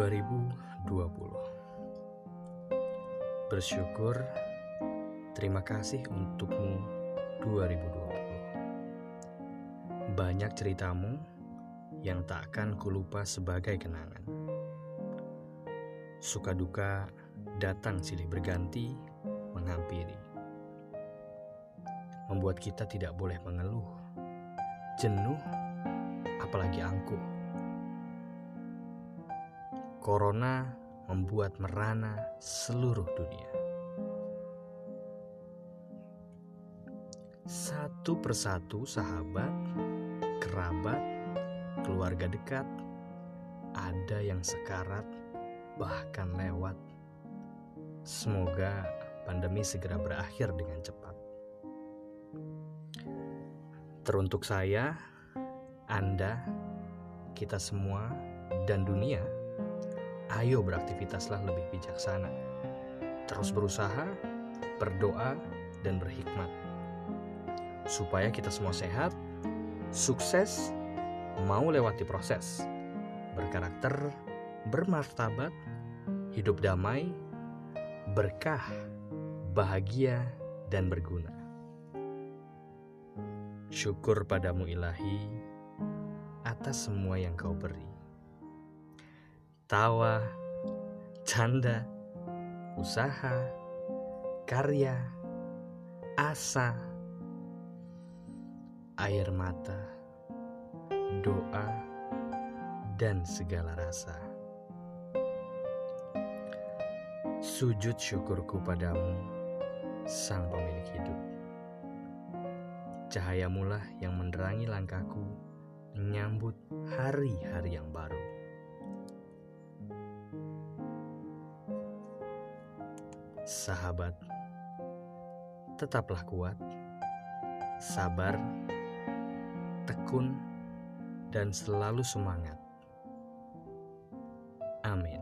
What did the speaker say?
2020 Bersyukur Terima kasih untukmu 2020 Banyak ceritamu yang tak akan kulupa sebagai kenangan. Suka duka datang silih berganti menghampiri. Membuat kita tidak boleh mengeluh. Jenuh apalagi angkuh. Corona membuat merana seluruh dunia. Satu persatu sahabat, kerabat, keluarga dekat, ada yang sekarat, bahkan lewat. Semoga pandemi segera berakhir dengan cepat. Teruntuk saya, Anda, kita semua, dan dunia ayo beraktivitaslah lebih bijaksana. Terus berusaha, berdoa, dan berhikmat. Supaya kita semua sehat, sukses, mau lewati proses, berkarakter, bermartabat, hidup damai, berkah, bahagia, dan berguna. Syukur padamu ilahi atas semua yang kau beri tawa, canda, usaha, karya, asa, air mata, doa, dan segala rasa. Sujud syukurku padamu, Sang Pemilik Hidup. Cahayamulah yang menerangi langkahku menyambut hari-hari yang baru. Sahabat, tetaplah kuat, sabar, tekun, dan selalu semangat. Amin.